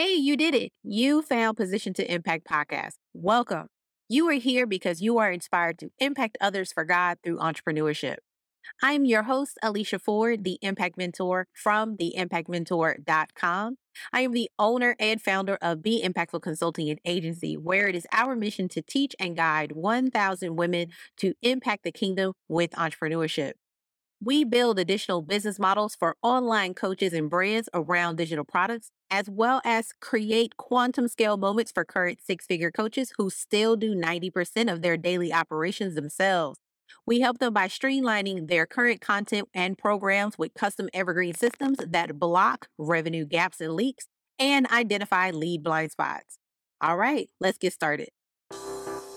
Hey, you did it. You found Position to Impact podcast. Welcome. You are here because you are inspired to impact others for God through entrepreneurship. I'm your host, Alicia Ford, the Impact Mentor from theimpactmentor.com. I am the owner and founder of Be Impactful Consulting and Agency, where it is our mission to teach and guide 1,000 women to impact the kingdom with entrepreneurship. We build additional business models for online coaches and brands around digital products, as well as create quantum scale moments for current six figure coaches who still do 90% of their daily operations themselves. We help them by streamlining their current content and programs with custom evergreen systems that block revenue gaps and leaks and identify lead blind spots. All right, let's get started.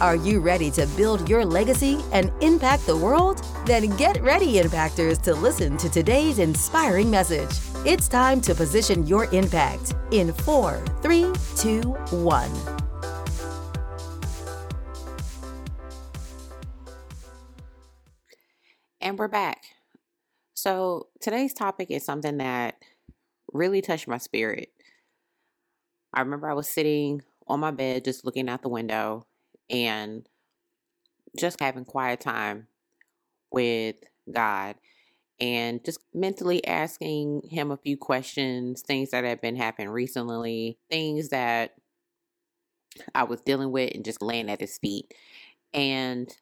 Are you ready to build your legacy and impact the world? Then get ready, Impactors, to listen to today's inspiring message. It's time to position your impact in four, three, two, one. And we're back. So, today's topic is something that really touched my spirit. I remember I was sitting on my bed just looking out the window and just having quiet time with God and just mentally asking him a few questions, things that have been happening recently, things that I was dealing with and just laying at his feet. And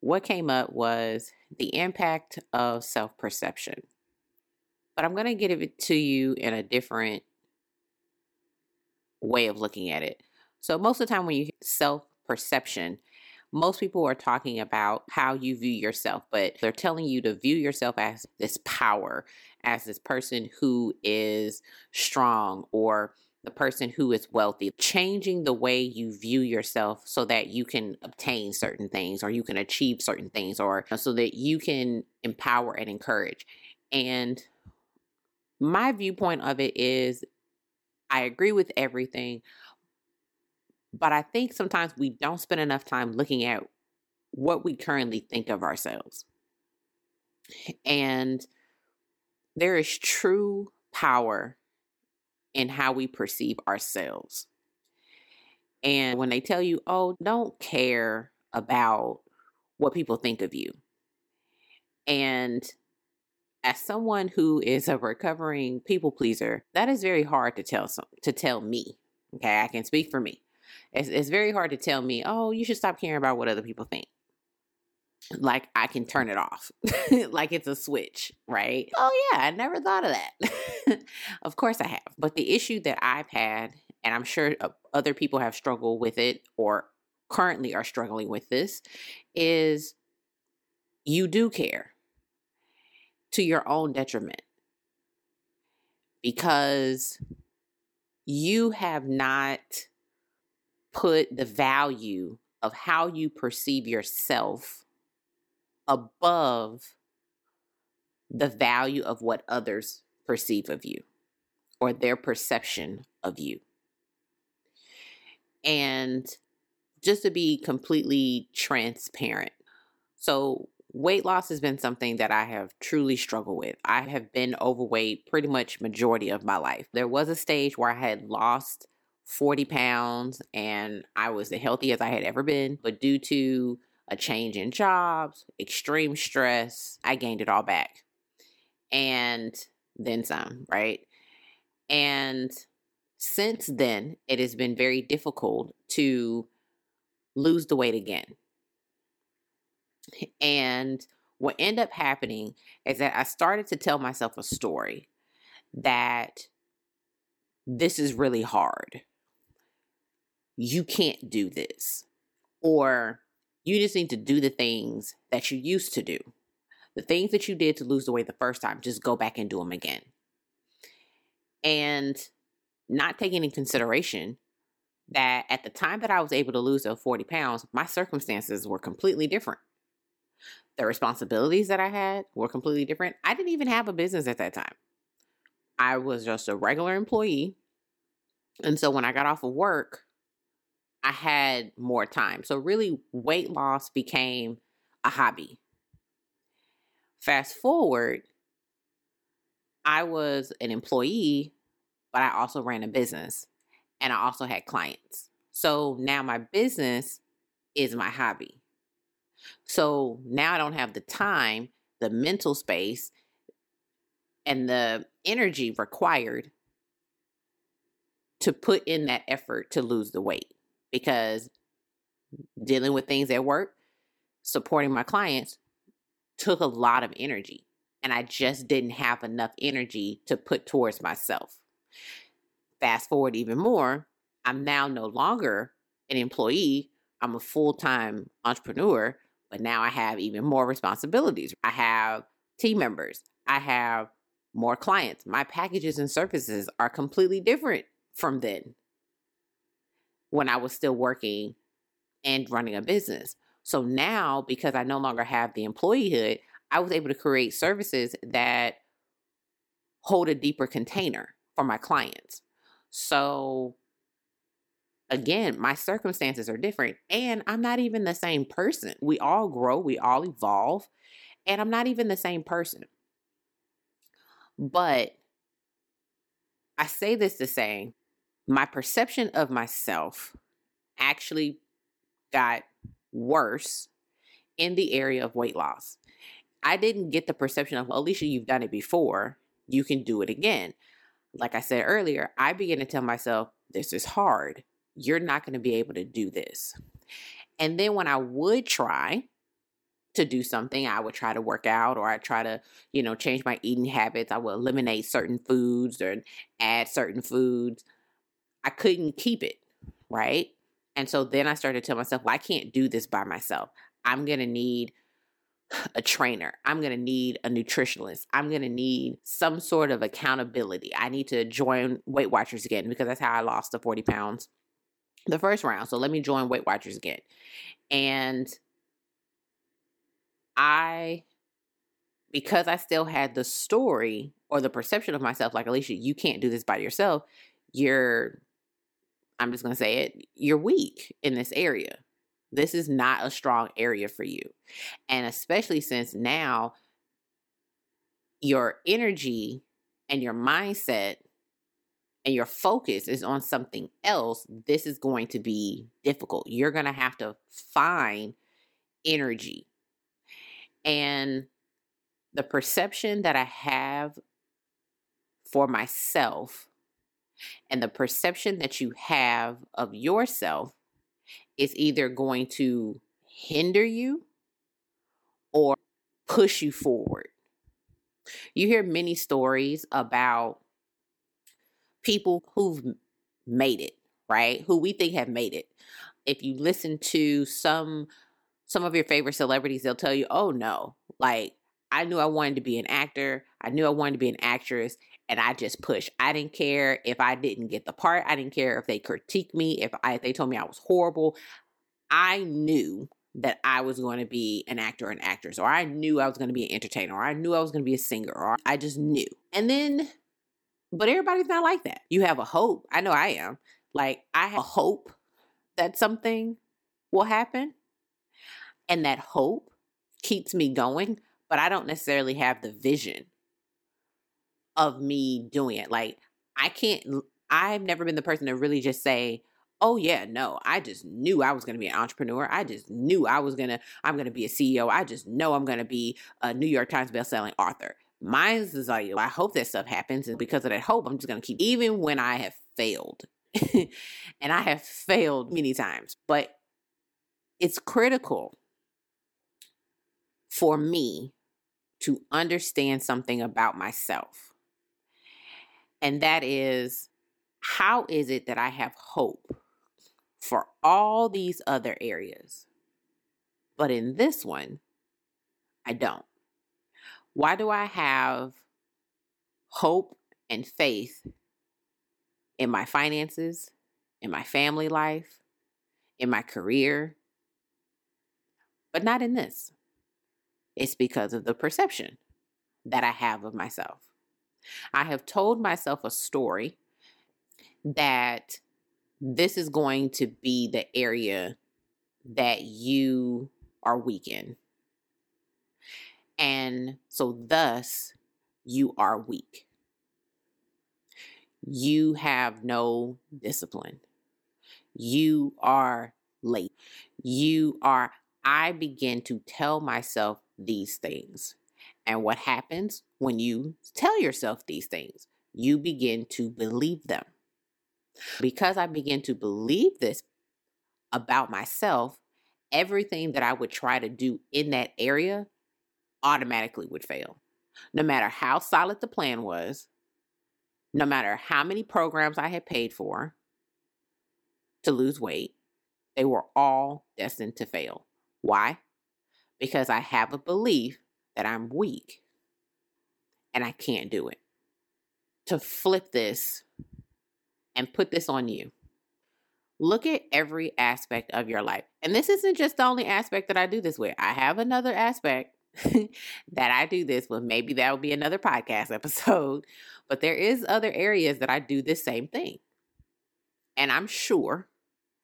what came up was the impact of self perception. But I'm going to give it to you in a different way of looking at it. So, most of the time, when you self perception. Most people are talking about how you view yourself, but they're telling you to view yourself as this power, as this person who is strong or the person who is wealthy, changing the way you view yourself so that you can obtain certain things or you can achieve certain things or uh, so that you can empower and encourage. And my viewpoint of it is I agree with everything, but I think sometimes we don't spend enough time looking at what we currently think of ourselves. And there is true power in how we perceive ourselves. And when they tell you, oh, don't care about what people think of you. And as someone who is a recovering people pleaser, that is very hard to tell some, to tell me. Okay, I can speak for me. It's, it's very hard to tell me, oh, you should stop caring about what other people think. Like I can turn it off, like it's a switch, right? Oh, yeah, I never thought of that. of course I have. But the issue that I've had, and I'm sure uh, other people have struggled with it or currently are struggling with this, is you do care to your own detriment because you have not put the value of how you perceive yourself above the value of what others perceive of you or their perception of you. And just to be completely transparent. So, weight loss has been something that I have truly struggled with. I have been overweight pretty much majority of my life. There was a stage where I had lost 40 pounds and I was the healthiest I had ever been. But due to a change in jobs, extreme stress, I gained it all back. And then some, right? And since then, it has been very difficult to lose the weight again. And what ended up happening is that I started to tell myself a story that this is really hard you can't do this. Or you just need to do the things that you used to do. The things that you did to lose the weight the first time, just go back and do them again. And not taking in consideration that at the time that I was able to lose those 40 pounds, my circumstances were completely different. the responsibilities that I had were completely different. I didn't even have a business at that time. I was just a regular employee. And so when I got off of work, I had more time. So really, weight loss became a hobby. Fast forward, I was an employee, but I also ran a business and I also had clients. So now my business is my hobby. So now I don't have the time, the mental space, and the energy required to put in that effort to lose the weight because dealing with things at work, supporting my clients took a lot of energy. And I just didn't have enough energy to put towards myself. Fast forward even more, I'm now no longer an employee, I'm a full time entrepreneur, but now I have even more responsibilities. I have team members, I have more clients. My packages and services are completely different from then when I was still working and running a business. So now, because I no longer have the employeehood, I was able to create services that hold a deeper container for my clients. So again, my circumstances are different and I'm not even the same person. We all grow, we all evolve, and I'm not even the same person. But I say this to say my perception of myself actually got worse in the area of weight loss. I didn't get the perception of, Alicia, you've done it before. You can do it again. Like I said earlier, I began to tell myself, this is hard. You're not going to be able to do this. And then when I would try to do something, I would try to work out or I try to, you know, change my eating habits. I would eliminate certain foods or add certain foods. I couldn't keep it, right? And so then I started to tell myself, well, I can't do this by myself. I'm going to need a trainer. I'm going to need a nutritionist. I'm going to need some sort of accountability. I need to join Weight Watchers again because that's how I lost the 40 pounds the first round. So let me join Weight Watchers again. And I, because I still had the story or the perception of myself, like Alicia, you can't do this by yourself. You're, I'm just going to say it, you're weak in this area. This is not a strong area for you. And especially since now your energy and your mindset and your focus is on something else, this is going to be difficult. You're going to have to find energy. And the perception that I have for myself and the perception that you have of yourself is either going to hinder you or push you forward. You hear many stories about people who've made it, right? Who we think have made it. If you listen to some some of your favorite celebrities, they'll tell you, "Oh no, like I knew I wanted to be an actor. I knew I wanted to be an actress, and I just pushed. I didn't care if I didn't get the part. I didn't care if they critiqued me, if, I, if they told me I was horrible. I knew that I was going to be an actor or an actress, or I knew I was going to be an entertainer, or I knew I was going to be a singer, or I just knew. And then, but everybody's not like that. You have a hope. I know I am. Like, I have a hope that something will happen. And that hope keeps me going, but I don't necessarily have the vision of me doing it. Like, I can't, I've never been the person to really just say, oh yeah no i just knew i was going to be an entrepreneur i just knew i was going to i'm going to be a ceo i just know i'm going to be a new york times bestselling author mine is like i hope that stuff happens and because of that hope i'm just going to keep even when i have failed and i have failed many times but it's critical for me to understand something about myself and that is how is it that I have hope for all these other areas, but in this one, I don't? Why do I have hope and faith in my finances, in my family life, in my career, but not in this? It's because of the perception that I have of myself. I have told myself a story that this is going to be the area that you are weak in. And so, thus, you are weak. You have no discipline. You are late. You are, I begin to tell myself these things. And what happens when you tell yourself these things? You begin to believe them. Because I begin to believe this about myself, everything that I would try to do in that area automatically would fail. No matter how solid the plan was, no matter how many programs I had paid for to lose weight, they were all destined to fail. Why? Because I have a belief that I'm weak and I can't do it. To flip this and put this on you. Look at every aspect of your life. And this isn't just the only aspect that I do this with. I have another aspect that I do this with. Maybe that will be another podcast episode. But there is other areas that I do this same thing. And I'm sure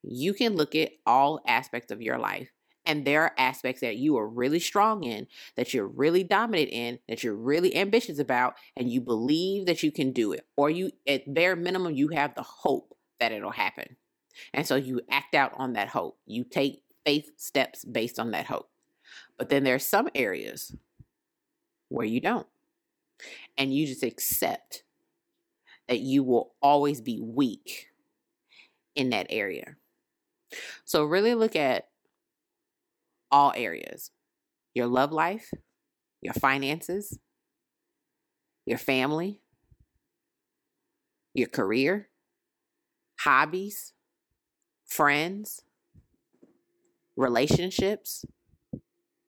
you can look at all aspects of your life and there are aspects that you are really strong in, that you're really dominant in, that you're really ambitious about, and you believe that you can do it. Or you, at bare minimum, you have the hope that it'll happen. And so you act out on that hope. You take faith steps based on that hope. But then there are some areas where you don't. And you just accept that you will always be weak in that area. So really look at all areas your love life, your finances, your family, your career, hobbies, friends, relationships.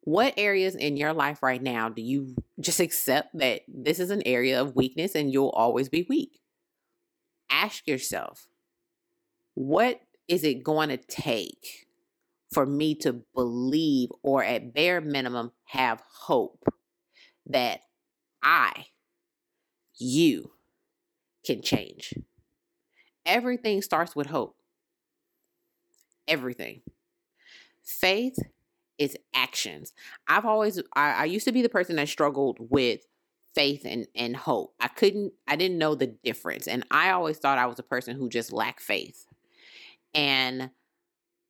What areas in your life right now do you just accept that this is an area of weakness and you'll always be weak? Ask yourself, what is it going to take for me to believe or at bare minimum have hope that I, you, can change. Everything starts with hope. Everything. Faith is actions. I've always, I, I used to be the person that struggled with faith and, and hope. I couldn't, I didn't know the difference. And I always thought I was a person who just lacked faith. And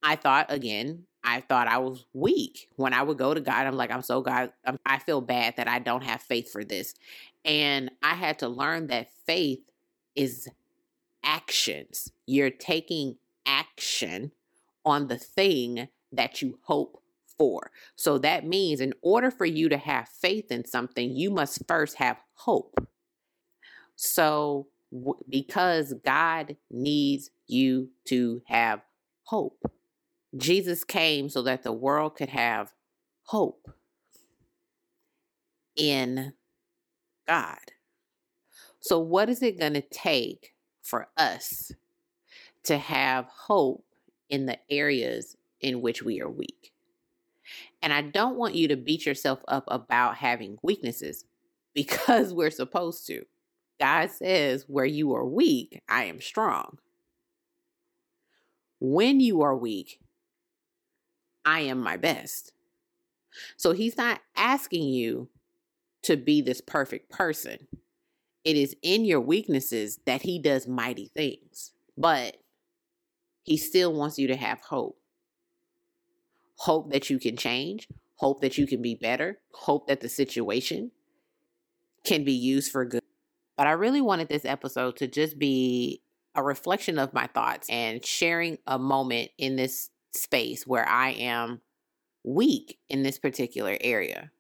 I thought again, I thought I was weak. When I would go to God, I'm like, I'm so God, I'm, I feel bad that I don't have faith for this. And I had to learn that faith is actions. You're taking action on the thing that you hope for. So that means in order for you to have faith in something, you must first have hope. So, w- because God needs you to have hope. Jesus came so that the world could have hope in God. So, what is it going to take for us to have hope in the areas in which we are weak? And I don't want you to beat yourself up about having weaknesses because we're supposed to. God says, Where you are weak, I am strong. When you are weak, I am my best. So he's not asking you to be this perfect person. It is in your weaknesses that he does mighty things. But he still wants you to have hope. Hope that you can change, hope that you can be better, hope that the situation can be used for good. But I really wanted this episode to just be a reflection of my thoughts and sharing a moment in this space where I am weak in this particular area.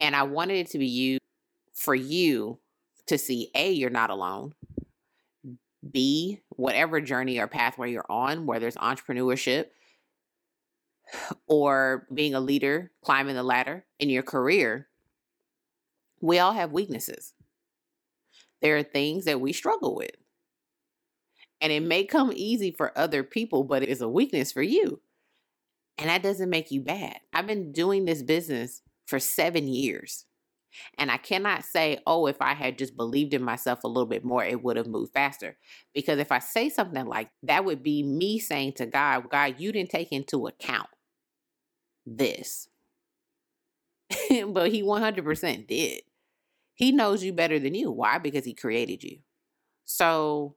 And I wanted it to be you for you to see A, you're not alone. B, whatever journey or pathway you're on, whether it's entrepreneurship or being a leader, climbing the ladder in your career, we all have weaknesses. There are things that we struggle with. And it may come easy for other people, but it is a weakness for you. And that doesn't make you bad. I've been doing this business for seven years. And I cannot say, oh, if I had just believed in myself a little bit more, it would have moved faster. Because if I say something like that, would be me saying to God, God, you didn't take into account this. but He 100% did. He knows you better than you. Why? Because He created you. So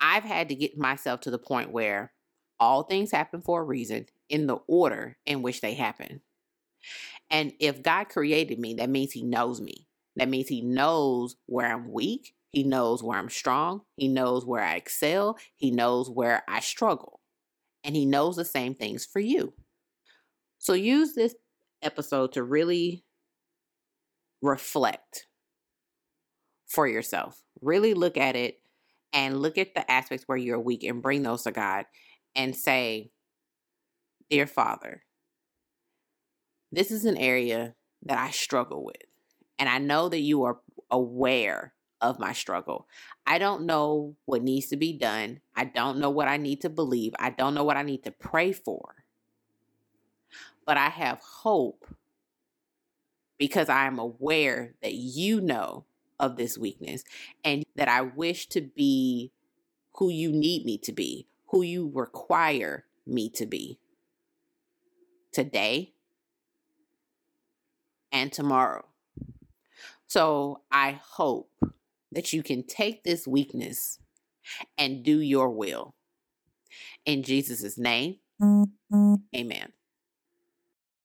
I've had to get myself to the point where all things happen for a reason in the order in which they happen. And if God created me, that means He knows me. That means He knows where I'm weak. He knows where I'm strong. He knows where I excel. He knows where I struggle. And He knows the same things for you. So use this episode to really reflect for yourself. Really look at it and look at the aspects where you're weak and bring those to God and say, Dear Father, this is an area that I struggle with. And I know that you are aware of my struggle. I don't know what needs to be done. I don't know what I need to believe. I don't know what I need to pray for. But I have hope because I am aware that you know of this weakness and that I wish to be who you need me to be, who you require me to be today and tomorrow. So I hope that you can take this weakness and do your will. In Jesus' name, amen.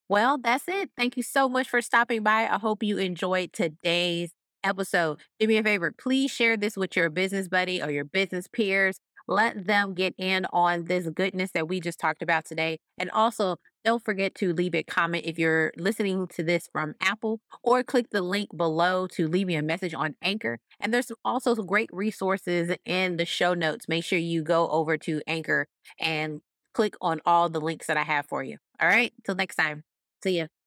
Well, that's it. Thank you so much for stopping by. I hope you enjoyed today's episode. Do me a favor, please share this with your business buddy or your business peers. Let them get in on this goodness that we just talked about today. And also, don't forget to leave a comment if you're listening to this from Apple or click the link below to leave me a message on Anchor. And there's also some great resources in the show notes. Make sure you go over to Anchor and click on all the links that I have for you. All right, till next time. See ya.